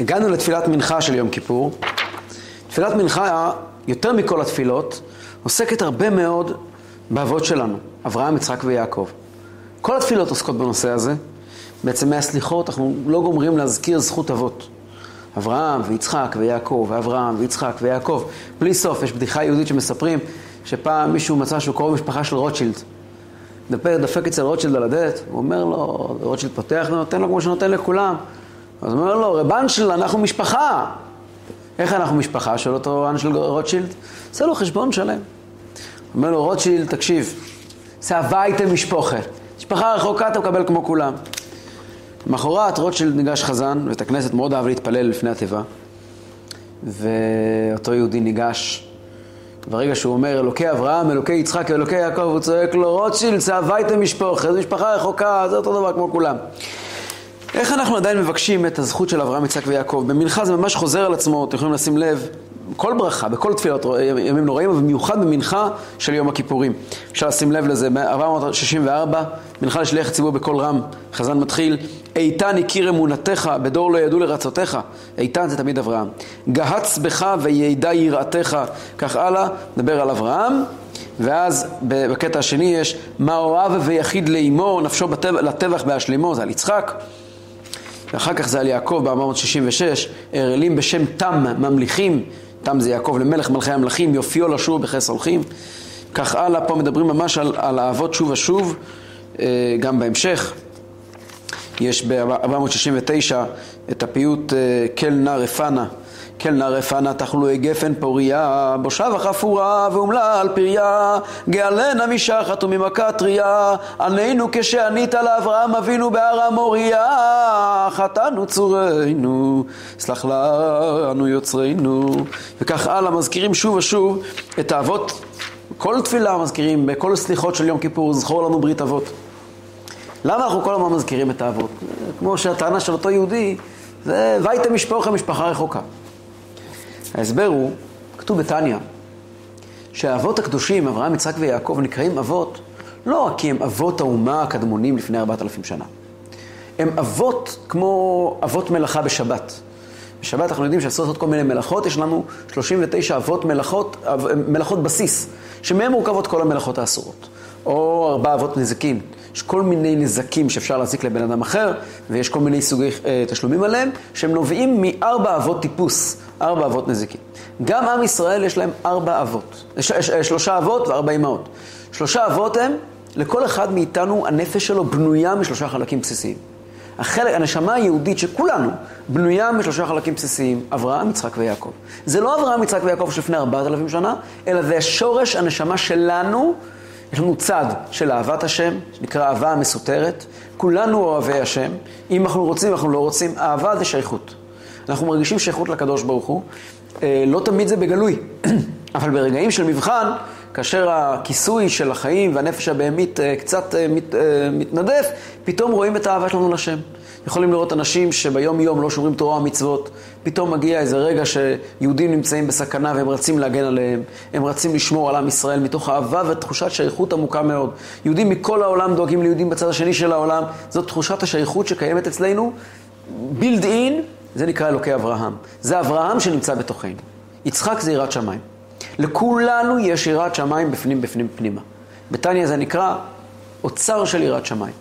הגענו לתפילת מנחה של יום כיפור. תפילת מנחה, יותר מכל התפילות, עוסקת הרבה מאוד באבות שלנו, אברהם, יצחק ויעקב. כל התפילות עוסקות בנושא הזה. בעצם מהסליחות אנחנו לא גומרים להזכיר זכות אבות. אברהם ויצחק ויעקב, ואברהם ויצחק ויעקב, בלי סוף. יש בדיחה יהודית שמספרים שפעם מישהו מצא שהוא קרוב משפחה של רוטשילד. דפק, דפק אצל רוטשילד על הדלת, הוא אומר לו, רוטשילד פותח ונותן לו כמו שנותן לכולם. אז אומר לו, רב אנשל, אנחנו משפחה. איך אנחנו משפחה? שואל אותו אנשל רוטשילד. עושה לו חשבון שלם. אומר לו, רוטשילד, תקשיב, זה הביתה משפוחת. משפחה רחוקה אתה מקבל כמו כולם. למחרת רוטשילד ניגש חזן, בית הכנסת מאוד אהב להתפלל לפני התיבה, ואותו יהודי ניגש, ברגע שהוא אומר אלוקי אברהם, אלוקי יצחק, אלוקי יעקב, הוא צועק לו רוטשילד, זה הביתה משפוחת, זו משפחה רחוקה, זה אותו דבר כמו כולם. איך אנחנו עדיין מבקשים את הזכות של אברהם, יצחק ויעקב? במנחה זה ממש חוזר על עצמו, אתם יכולים לשים לב, כל ברכה, בכל תפילות ימים נוראים, אבל במיוחד במנחה של יום הכיפורים. אפשר לשים לב לזה, ב-464, מנחה לשליח ציבור בקול רם, חזן מתחיל, איתן הכיר אמונתך, בדור לא ידעו לרצותיך, איתן זה תמיד אברהם. גהץ בך וידע יראתך, כך הלאה, נדבר על אברהם. ואז בקטע השני יש מה אוהב ויחיד לאמו, נפשו בטבח, לטבח בהשלימו, זה על יצחק. ואחר כך זה על יעקב ב-466, אראלים בשם תם ממליכים, תם זה יעקב למלך מלכי המלכים, יופיו לשוב בחס הולכים. כך הלאה, פה מדברים ממש על, על אהבות שוב ושוב, אה, גם בהמשך. יש ב-469 את הפיוט אה, כל נא רפנה. כל נא רפנה תחלואי גפן פוריה, בושה וחפורה ואומלל פריה, גאלנה משחת וממכה טריה, עננו כשענית לאברהם אבינו בהר המוריה, חטאנו צורנו, סלח לנו יוצרנו, וכך הלאה מזכירים שוב ושוב את האבות, כל תפילה מזכירים, בכל הסליחות של יום כיפור, זכור לנו ברית אבות. למה אנחנו כל הזמן מזכירים את האבות? כמו שהטענה של אותו יהודי, זה וייתם משפחה רחוקה. ההסבר הוא, כתוב בתניא, שהאבות הקדושים, אברהם, יצחק ויעקב, נקראים אבות לא רק כי הם אבות האומה הקדמונים לפני ארבעת אלפים שנה. הם אבות כמו אבות מלאכה בשבת. בשבת אנחנו יודעים שאסור לעשות כל מיני מלאכות, יש לנו 39 אבות מלאכות, מלאכות בסיס, שמהם מורכבות כל המלאכות האסורות. או ארבע אבות נזיקין. יש כל מיני נזקים שאפשר להזיק לבן אדם אחר, ויש כל מיני סוגי אה, תשלומים עליהם, שהם נובעים מארבע אבות טיפוס, ארבע אבות נזיקים. גם עם ישראל יש להם ארבע אבות, ש, ש, שלושה אבות וארבע אמהות. שלושה אבות הם, לכל אחד מאיתנו הנפש שלו בנויה משלושה חלקים בסיסיים. החלק, הנשמה היהודית של כולנו בנויה משלושה חלקים בסיסיים, אברהם, יצחק ויעקב. זה לא אברהם, יצחק ויעקב שלפני ארבעת אלפים שנה, אלא זה שורש הנשמה שלנו יש לנו צד של אהבת השם, שנקרא אהבה המסותרת. כולנו אוהבי השם. אם אנחנו רוצים, אנחנו לא רוצים. אהבה זה שייכות. אנחנו מרגישים שייכות לקדוש ברוך הוא. אה, לא תמיד זה בגלוי, אבל ברגעים של מבחן, כאשר הכיסוי של החיים והנפש הבהמית אה, קצת אה, מת, מתנדף, פתאום רואים את האהבה שלנו לשם. יכולים לראות אנשים שביום יום לא שומרים תורה ומצוות, פתאום מגיע איזה רגע שיהודים נמצאים בסכנה והם רצים להגן עליהם, הם רצים לשמור על עם ישראל מתוך אהבה ותחושת שייכות עמוקה מאוד. יהודים מכל העולם דואגים ליהודים בצד השני של העולם, זאת תחושת השייכות שקיימת אצלנו, בילד אין, זה נקרא אלוקי אברהם. זה אברהם שנמצא בתוכנו. יצחק זה יראת שמיים. לכולנו יש יראת שמיים בפנים בפנים פנימה. בתניא זה נקרא אוצר של יראת שמיים.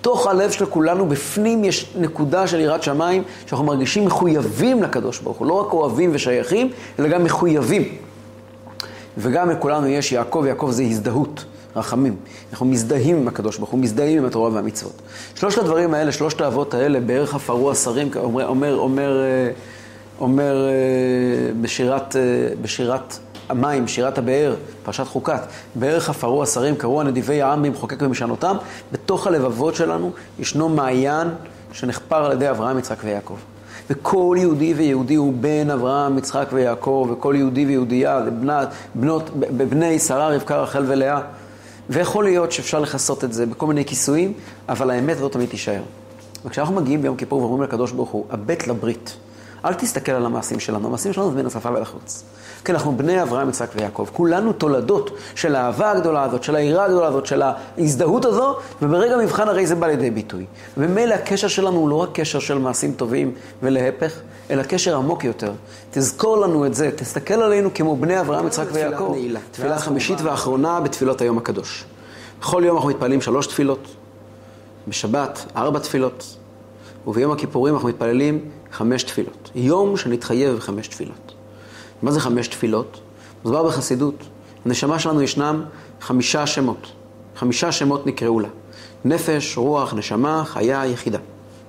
תוך הלב של כולנו, בפנים יש נקודה של יראת שמיים, שאנחנו מרגישים מחויבים לקדוש ברוך הוא. לא רק אוהבים ושייכים, אלא גם מחויבים. וגם לכולנו יש יעקב, יעקב זה הזדהות, רחמים. אנחנו מזדהים עם הקדוש ברוך הוא, מזדהים עם התורה והמצוות. שלושת הדברים האלה, שלושת האבות האלה, בערך עפרו השרים, אומר, אומר, אומר, אה, אומר אה, בשירת, אה, בשירת המים, שירת הבאר, פרשת חוקת, בערך עפרו השרים, קראו הנדיבי העם במחוקק ומשנותם, בתוך הלבבות שלנו ישנו מעיין שנחפר על ידי אברהם, יצחק ויעקב. וכל יהודי ויהודי הוא בן אברהם, יצחק ויעקב, וכל יהודי ויהודייה בנת, בנות, בני שרה, רבקה, רחל ולאה. ויכול להיות שאפשר לכסות את זה בכל מיני כיסויים, אבל האמת לא תמיד תישאר. וכשאנחנו מגיעים ביום כיפור ואומרים לקדוש ברוך הוא, הבט לברית, אל תסתכל על המעשים שלנו, המעשים שלנו זה בין השפה ולחוץ. כי אנחנו בני אברהם, יצחק ויעקב. כולנו תולדות של האהבה הגדולה הזאת, של היראה הגדולה הזאת, של ההזדהות הזו, וברגע מבחן הרי זה בא לידי ביטוי. ומילא הקשר שלנו הוא לא רק קשר של מעשים טובים ולהפך, אלא קשר עמוק יותר. תזכור לנו את זה, תסתכל עלינו כמו בני אברהם, יצחק ויעקב. תפילה חמישית ואחרונה בתפילות היום הקדוש. בכל יום אנחנו מתפללים שלוש תפילות, בשבת ארבע תפילות, וביום הכיפורים אנחנו מתפללים חמש תפילות. יום שנתחייב בחמש תפילות. מה זה חמש תפילות? מוסבר בחסידות. הנשמה שלנו ישנם חמישה שמות. חמישה שמות נקראו לה. נפש, רוח, נשמה, חיה, יחידה.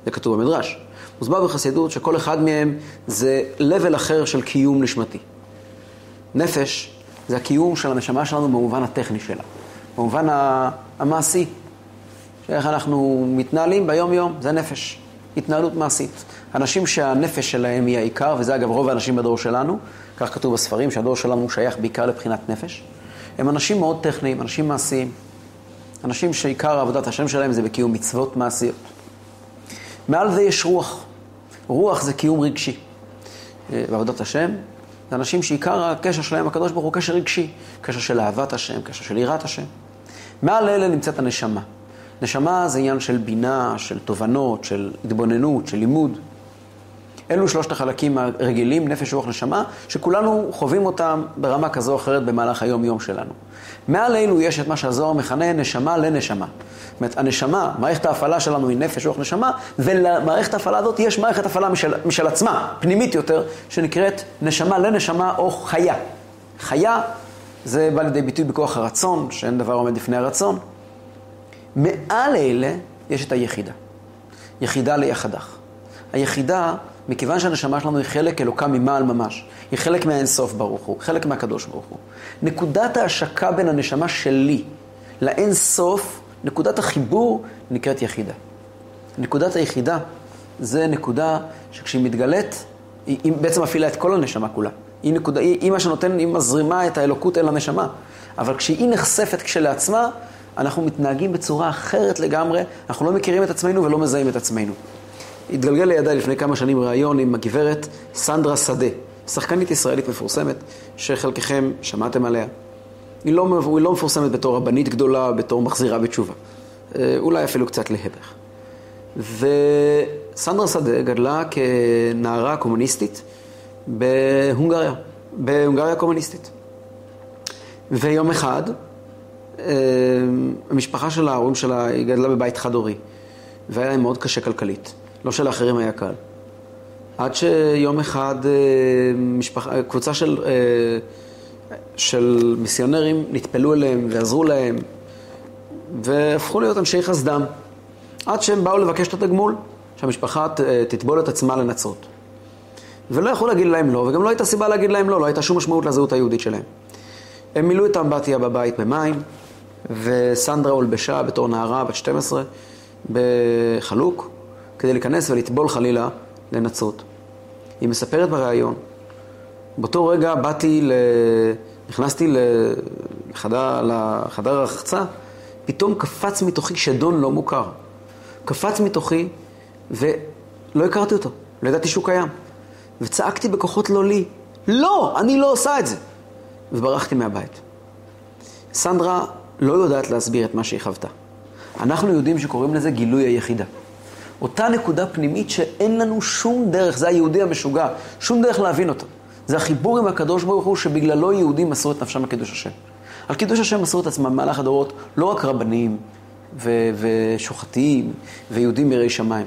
זה כתוב במדרש. מוסבר בחסידות שכל אחד מהם זה level אחר של קיום נשמתי. נפש זה הקיום של הנשמה שלנו במובן הטכני שלה, במובן המעשי, שאיך אנחנו מתנהלים ביום-יום, זה נפש, התנהלות מעשית. אנשים שהנפש שלהם היא העיקר, וזה אגב רוב האנשים בדור שלנו, כך כתוב בספרים, שהדור שלנו שייך בעיקר לבחינת נפש, הם אנשים מאוד טכניים, אנשים מעשיים. אנשים שעיקר עבודת השם שלהם זה בקיום מצוות מעשיות. מעל זה יש רוח. רוח זה קיום רגשי. אה, בעבודת השם, זה אנשים שעיקר הקשר שלהם, הקדוש ברוך הוא קשר רגשי. קשר של אהבת השם, קשר של יראת השם. מעל אלה נמצאת הנשמה. נשמה זה עניין של בינה, של תובנות, של התבוננות, של לימוד. אלו שלושת החלקים הרגילים, נפש, רוח, נשמה, שכולנו חווים אותם ברמה כזו או אחרת במהלך היום-יום שלנו. מעל יש את מה שהזוהר מכנה נשמה לנשמה. זאת אומרת, הנשמה, מערכת ההפעלה שלנו היא נפש, רוח, נשמה, ולמערכת ההפעלה הזאת יש מערכת הפעלה משל, משל עצמה, פנימית יותר, שנקראת נשמה לנשמה או חיה. חיה זה בא לידי ביטוי בכוח הרצון, שאין דבר עומד לפני הרצון. מעל אלה יש את היחידה. יחידה ליחדך. היחידה מכיוון שהנשמה שלנו היא חלק אלוקה ממעל ממש, היא חלק מהאינסוף ברוך הוא, חלק מהקדוש ברוך הוא. נקודת ההשקה בין הנשמה שלי לאינסוף, נקודת החיבור נקראת יחידה. נקודת היחידה זה נקודה שכשהיא מתגלית, היא, היא בעצם מפעילה את כל הנשמה כולה. היא, נקודה, היא, היא מה שנותן, היא מזרימה את האלוקות אל הנשמה. אבל כשהיא נחשפת כשלעצמה, אנחנו מתנהגים בצורה אחרת לגמרי, אנחנו לא מכירים את עצמנו ולא מזהים את עצמנו. התגלגל לידיי לפני כמה שנים ראיון עם הגברת סנדרה שדה, שחקנית ישראלית מפורסמת, שחלקכם שמעתם עליה. היא לא, היא לא מפורסמת בתור רבנית גדולה, בתור מחזירה בתשובה. אה, אולי אפילו קצת להפך. וסנדרה שדה גדלה כנערה קומוניסטית בהונגריה, בהונגריה קומוניסטית. ויום אחד, המשפחה שלה, ההורים שלה, היא גדלה בבית חד-הורי, והיה להם מאוד קשה כלכלית. לא שלאחרים היה קל. עד שיום אחד אה, משפחה, קבוצה של, אה, של מיסיונרים נטפלו אליהם ועזרו להם והפכו להיות אנשי חסדם. עד שהם באו לבקש את התגמול, שהמשפחה תטבול את עצמה לנצרות. ולא יכלו להגיד להם לא, וגם לא הייתה סיבה להגיד להם לא, לא הייתה שום משמעות לזהות היהודית שלהם. הם מילאו את האמבטיה בבית במים, וסנדרה הולבשה בתור נערה בת 12 בחלוק, כדי להיכנס ולטבול חלילה לנצרות. היא מספרת בריאיון, באותו רגע באתי, ל... נכנסתי לחדר, לחדר הרחצה, פתאום קפץ מתוכי שדון לא מוכר. קפץ מתוכי ולא הכרתי אותו, לא ידעתי שהוא קיים. וצעקתי בכוחות לא לי, לא, אני לא עושה את זה. וברחתי מהבית. סנדרה לא יודעת להסביר את מה שהיא חוותה. אנחנו יודעים שקוראים לזה גילוי היחידה. אותה נקודה פנימית שאין לנו שום דרך, זה היהודי המשוגע, שום דרך להבין אותה. זה החיבור עם הקדוש ברוך הוא שבגללו יהודים מסרו את נפשם על קידוש השם. על קידוש השם מסרו את עצמם במהלך הדורות לא רק רבנים ו- ושוחטים ויהודים יראי שמיים,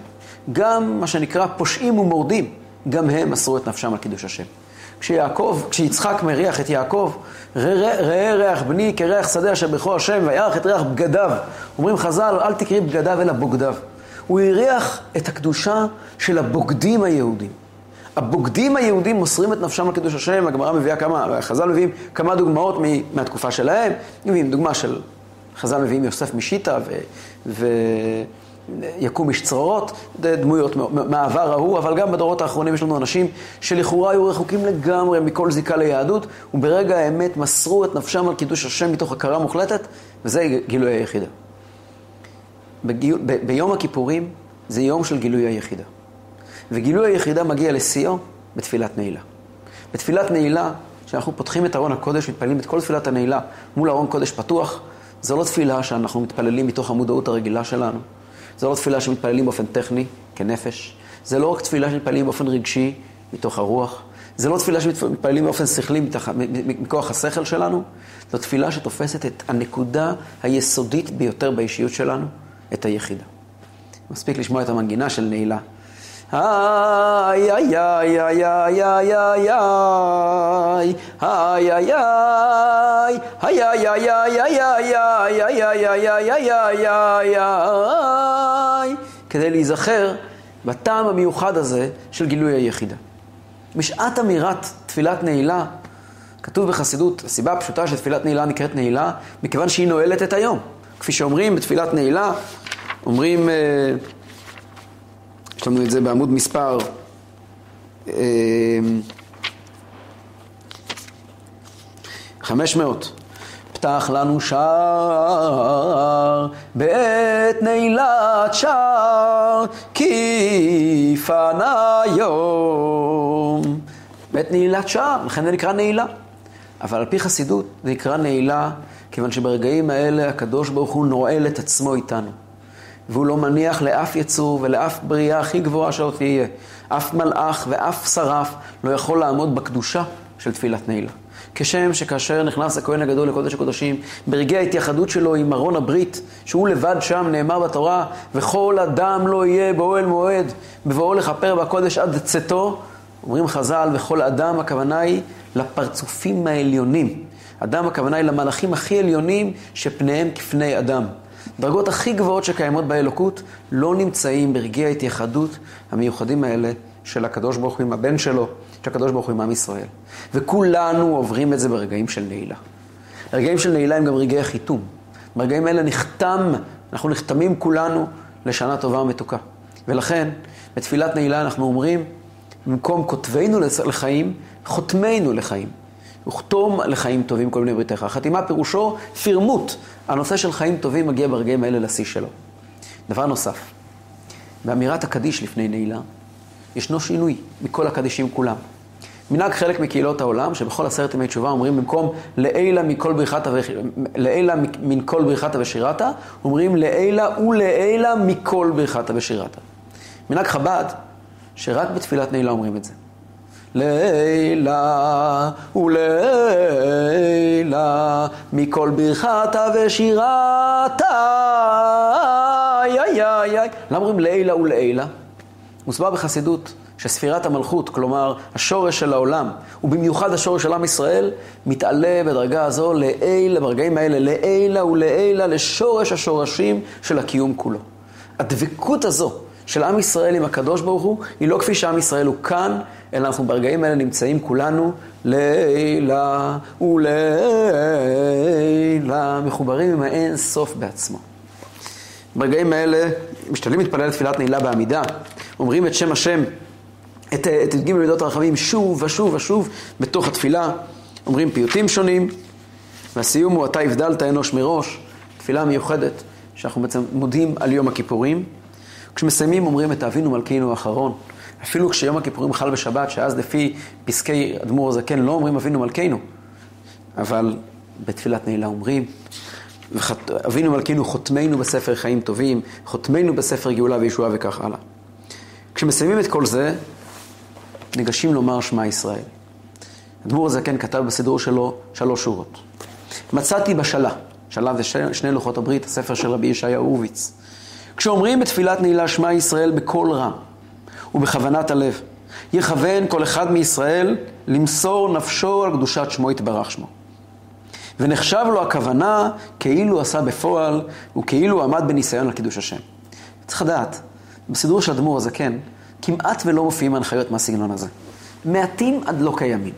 גם מה שנקרא פושעים ומורדים, גם הם מסרו את נפשם על קידוש השם. כשיעקב, כשיצחק מריח את יעקב, ראה ריח בני כריח שדה אשר בכו השם וירח את ריח בגדיו. אומרים חז"ל, אל תקראי בגדיו אלא בוגדיו. הוא הריח את הקדושה של הבוגדים היהודים. הבוגדים היהודים מוסרים את נפשם על קידוש השם, הגמרא מביאה כמה, חז"ל מביאים כמה דוגמאות מהתקופה שלהם, מביאים דוגמה של, חז"ל מביאים יוסף משיטה ו... יקום איש צררות, דמויות מהעבר ההוא, אבל גם בדורות האחרונים יש לנו אנשים שלכאורה היו רחוקים לגמרי מכל זיקה ליהדות, וברגע האמת מסרו את נפשם על קידוש השם מתוך הכרה מוחלטת, וזה גילוי היחידה. בגיל, ב, ביום הכיפורים זה יום של גילוי היחידה. וגילוי היחידה מגיע לשיאו בתפילת נעילה. בתפילת נעילה, כשאנחנו פותחים את ארון הקודש, מתפללים את כל תפילת הנעילה מול ארון קודש פתוח, זו לא תפילה שאנחנו מתפללים מתוך המודעות הרגילה שלנו. זו לא תפילה שמתפללים באופן טכני, כנפש. זה לא רק תפילה שמתפללים באופן רגשי, מתוך הרוח. זה לא תפילה שמתפללים באופן שכלי, מכוח השכל שלנו. זו תפילה שתופסת את הנקודה היסודית ביותר באישיות שלנו, את היחידה. מספיק לשמוע את המנגינה של נעילה. איי, איי, איי, איי, איי, איי, איי, איי, איי, איי, איי, איי, איי, כדי להיזכר בטעם המיוחד הזה של גילוי היחידה. בשעת אמירת תפילת נעילה, כתוב בחסידות, הסיבה הפשוטה שתפילת נעילה נקראת נעילה, מכיוון שהיא נועלת את היום. כפי שאומרים בתפילת נעילה, אומרים... יש לנו את זה בעמוד מספר אמ, חמש מאות. פתח לנו שער בעת נעילת שער כי פנה יום. בעת נעילת שער, לכן זה נקרא נעילה. אבל על פי חסידות זה נקרא נעילה כיוון שברגעים האלה הקדוש ברוך הוא נועל את עצמו איתנו. והוא לא מניח לאף יצור ולאף בריאה הכי גבוהה שלא תהיה. אף מלאך ואף שרף לא יכול לעמוד בקדושה של תפילת נעילה. כשם שכאשר נכנס הכהן הגדול לקודש הקודשים, ברגעי ההתייחדות שלו עם ארון הברית, שהוא לבד שם, נאמר בתורה, וכל אדם לא יהיה באוהל מועד, בבואו לכפר בקודש עד צאתו, אומרים חז"ל, וכל אדם, הכוונה היא לפרצופים העליונים. אדם, הכוונה היא למלאכים הכי עליונים, שפניהם כפני אדם. דרגות הכי גבוהות שקיימות באלוקות לא נמצאים ברגעי ההתייחדות המיוחדים האלה של הקדוש ברוך הוא עם הבן שלו, של הקדוש ברוך הוא עם עם ישראל. וכולנו עוברים את זה ברגעים של נעילה. הרגעים של נעילה הם גם רגעי חיתום. ברגעים האלה נחתם, אנחנו נחתמים כולנו לשנה טובה ומתוקה. ולכן, בתפילת נעילה אנחנו אומרים, במקום כותבינו לחיים, חותמינו לחיים. וכתום לחיים טובים כל מיני בריתך. חתימה פירושו פרמוט. הנושא של חיים טובים מגיע ברגעים האלה לשיא שלו. דבר נוסף, באמירת הקדיש לפני נעילה, ישנו שינוי מכל הקדישים כולם. מנהג חלק מקהילות העולם, שבכל עשרת ימי תשובה אומרים במקום לעילה מכל בריחתה ו... לעילה מן כל בריחתה ושירתה, אומרים לעילה ולעילה מכל בריחתה ושירתה. מנהג חב"ד, שרק בתפילת נעילה אומרים את זה. לילה ולילה מכל ברכתה ושירתה. איי איי איי. למה אומרים לילה ולעילה? מוסבר בחסידות שספירת המלכות, כלומר השורש של העולם, ובמיוחד השורש של עם ישראל, מתעלה בדרגה הזו לעילה, ברגעים האלה, לעילה ולעילה, לשורש השורשים של הקיום כולו. הדבקות הזו של עם ישראל עם הקדוש ברוך הוא, היא לא כפי שעם ישראל הוא כאן, אלא אנחנו ברגעים האלה נמצאים כולנו לילה ולילה, מחוברים עם האין סוף בעצמו. ברגעים האלה משתדלים להתפלל תפילת נעילה בעמידה, אומרים את שם השם, את, את ג' מידות הרחמים שוב ושוב ושוב בתוך התפילה, אומרים פיוטים שונים, והסיום הוא אתה הבדלת אנוש מראש, תפילה מיוחדת שאנחנו בעצם מודים על יום הכיפורים. כשמסיימים אומרים את אבינו מלכינו האחרון. אפילו כשיום הכיפורים חל בשבת, שאז לפי פסקי אדמו"ר הזקן לא אומרים אבינו מלכנו, אבל בתפילת נעילה אומרים, אבינו מלכנו חותמנו בספר חיים טובים, חותמנו בספר גאולה וישועה וכך הלאה. כשמסיימים את כל זה, ניגשים לומר שמע ישראל. אדמו"ר הזקן כתב בסידור שלו שלוש שורות. מצאתי בשלה, שלה זה שני לוחות הברית, הספר של רבי ישעיה הורוביץ. כשאומרים בתפילת נעילה שמע ישראל בקול רם ובכוונת הלב, יכוון כל אחד מישראל למסור נפשו על קדושת שמו יתברך שמו. ונחשב לו הכוונה כאילו עשה בפועל וכאילו עמד בניסיון על קידוש השם. צריך לדעת, בסידור של אדמו"ר הזקן, כמעט ולא מופיעים הנחיות מהסגנון הזה. מעטים עד לא קיימים.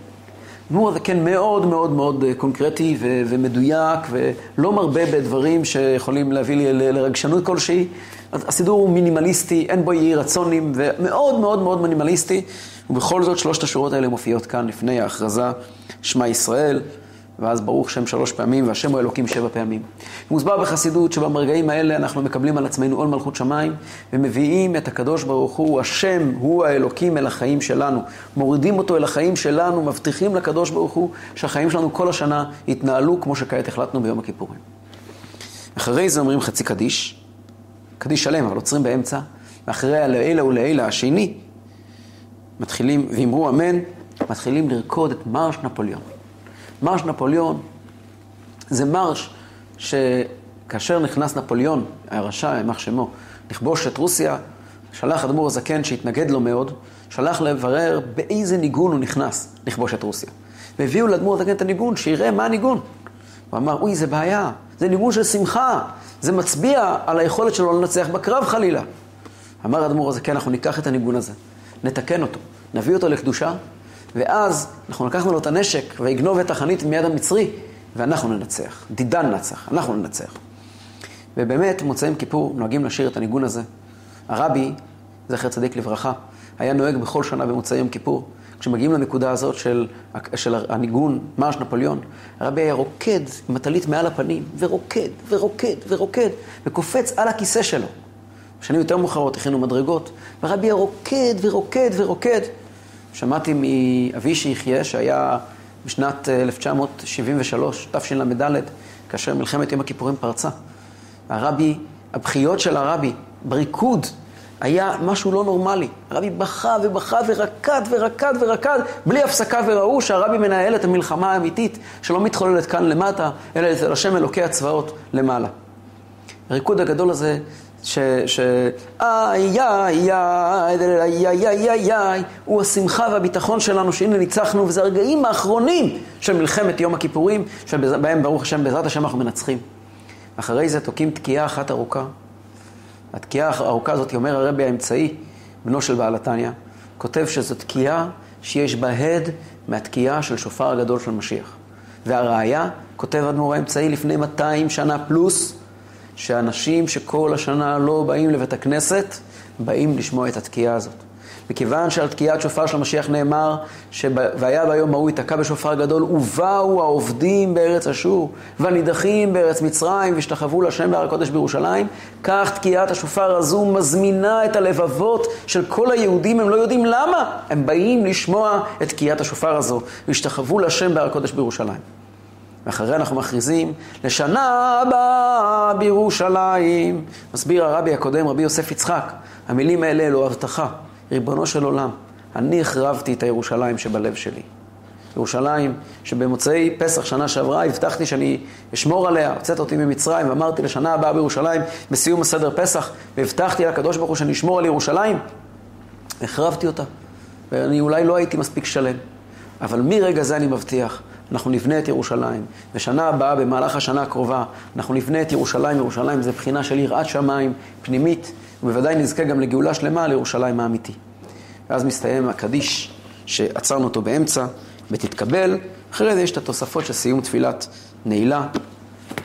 נו, זה כן מאוד מאוד מאוד אה, קונקרטי ו- ומדויק, ולא מרבה בדברים שיכולים להביא לי לרגשנות כלשהי. הסידור הוא מינימליסטי, אין בו יהי רצונים, ומאוד מאוד מאוד מינימליסטי, ובכל זאת שלושת השורות האלה מופיעות כאן לפני ההכרזה, שמע ישראל, ואז ברוך שם שלוש פעמים, והשם הוא אלוקים שבע פעמים. מוסבר בחסידות שבמרגעים האלה אנחנו מקבלים על עצמנו עול מלכות שמיים, ומביאים את הקדוש ברוך הוא, השם הוא האלוקים אל החיים שלנו. מורידים אותו אל החיים שלנו, מבטיחים לקדוש ברוך הוא שהחיים שלנו כל השנה יתנהלו כמו שכעת החלטנו ביום הכיפורים. אחרי זה אומרים חצי קדיש, קדיש שלם, אבל עוצרים באמצע, ואחרי הלעילה ולעילה השני, מתחילים, ואמרו אמן, מתחילים לרקוד את מרש נפוליאון. מרש נפוליאון זה מרש שכאשר נכנס נפוליאון, הרשע, יימח שמו, לכבוש את רוסיה, שלח אדמו"ר הזקן שהתנגד לו מאוד, שלח לברר באיזה ניגון הוא נכנס לכבוש את רוסיה. והביאו לאדמו"ר הזקן את הניגון, שיראה מה הניגון. הוא אמר, אוי, זה בעיה, זה ניגון של שמחה, זה מצביע על היכולת שלו לנצח בקרב חלילה. אמר האדמו"ר הזקן, אנחנו ניקח את הניגון הזה, נתקן אותו, נביא אותו לקדושה, ואז אנחנו לקחנו לו את הנשק ויגנוב את החנית מיד המצרי, ואנחנו ננצח. דידן נצח, אנחנו ננצח. ובאמת, מוצאים כיפור נוהגים לשיר את הניגון הזה. הרבי, זכר צדיק לברכה, היה נוהג בכל שנה במוצאי יום כיפור. כשמגיעים לנקודה הזאת של, של הניגון, מרש נפוליאון, הרבי היה רוקד עם הטלית מעל הפנים, ורוקד, ורוקד, ורוקד, וקופץ על הכיסא שלו. בשנים יותר מאוחרות הכינו מדרגות, והרבי היה רוקד ורוקד ורוקד. שמעתי מאבי שיחיה, שהיה בשנת 1973, תשל"ד, כאשר מלחמת יום הכיפורים פרצה. הרבי, הבכיות של הרבי, בריקוד, היה משהו לא נורמלי. הרבי בכה ובכה ורקד ורקד ורקד, בלי הפסקה וראו שהרבי מנהל את המלחמה האמיתית, שלא מתחוללת כאן למטה, אלא אצל השם אלוקי הצבאות למעלה. הריקוד הגדול הזה ש... ש... איי, איי, איי, איי, איי, איי, הוא השמחה והביטחון שלנו שהנה ניצחנו, וזה הרגעים האחרונים של מלחמת יום הכיפורים, שבהם ברוך השם, בעזרת השם אנחנו מנצחים. אחרי זה תוקעים תקיעה אחת ארוכה. התקיעה הארוכה הזאת, אומר הרבי האמצעי, בנו של בעל התניא, כותב שזו תקיעה שיש בה הד מהתקיעה של שופר הגדול של משיח. והראיה, כותב אדמו"ר האמצעי לפני 200 שנה פלוס, שאנשים שכל השנה לא באים לבית הכנסת, באים לשמוע את התקיעה הזאת. מכיוון שעל תקיעת שופר של המשיח נאמר, והיה ביום ההוא ייתקע בשופר גדול, ובאו העובדים בארץ אשור, והנידחים בארץ מצרים, והשתחוו להשם בהר הקודש בירושלים, כך תקיעת השופר הזו מזמינה את הלבבות של כל היהודים, הם לא יודעים למה, הם באים לשמוע את תקיעת השופר הזו, והשתחוו להשם בהר הקודש בירושלים. ואחרי אנחנו מכריזים, לשנה הבאה בירושלים. מסביר הרבי הקודם, רבי יוסף יצחק, המילים האלה אלו הבטחה. ריבונו של עולם, אני החרבתי את הירושלים שבלב שלי. ירושלים, שבמוצאי פסח שנה שעברה הבטחתי שאני אשמור עליה, הוצאת אותי ממצרים ואמרתי לשנה הבאה בירושלים בסיום הסדר פסח, והבטחתי לקדוש ברוך הוא שאני אשמור על ירושלים, החרבתי אותה. ואני אולי לא הייתי מספיק שלם, אבל מרגע זה אני מבטיח אנחנו נבנה את ירושלים. ושנה הבאה, במהלך השנה הקרובה, אנחנו נבנה את ירושלים. ירושלים זה בחינה של יראת שמיים פנימית, ובוודאי נזכה גם לגאולה שלמה לירושלים האמיתי. ואז מסתיים הקדיש שעצרנו אותו באמצע, ותתקבל. אחרי זה יש את התוספות של סיום תפילת נעילה.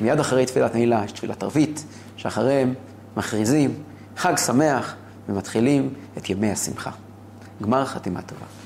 מיד אחרי תפילת נעילה יש תפילת ערבית, שאחריהם מכריזים חג שמח ומתחילים את ימי השמחה. גמר חתימה טובה.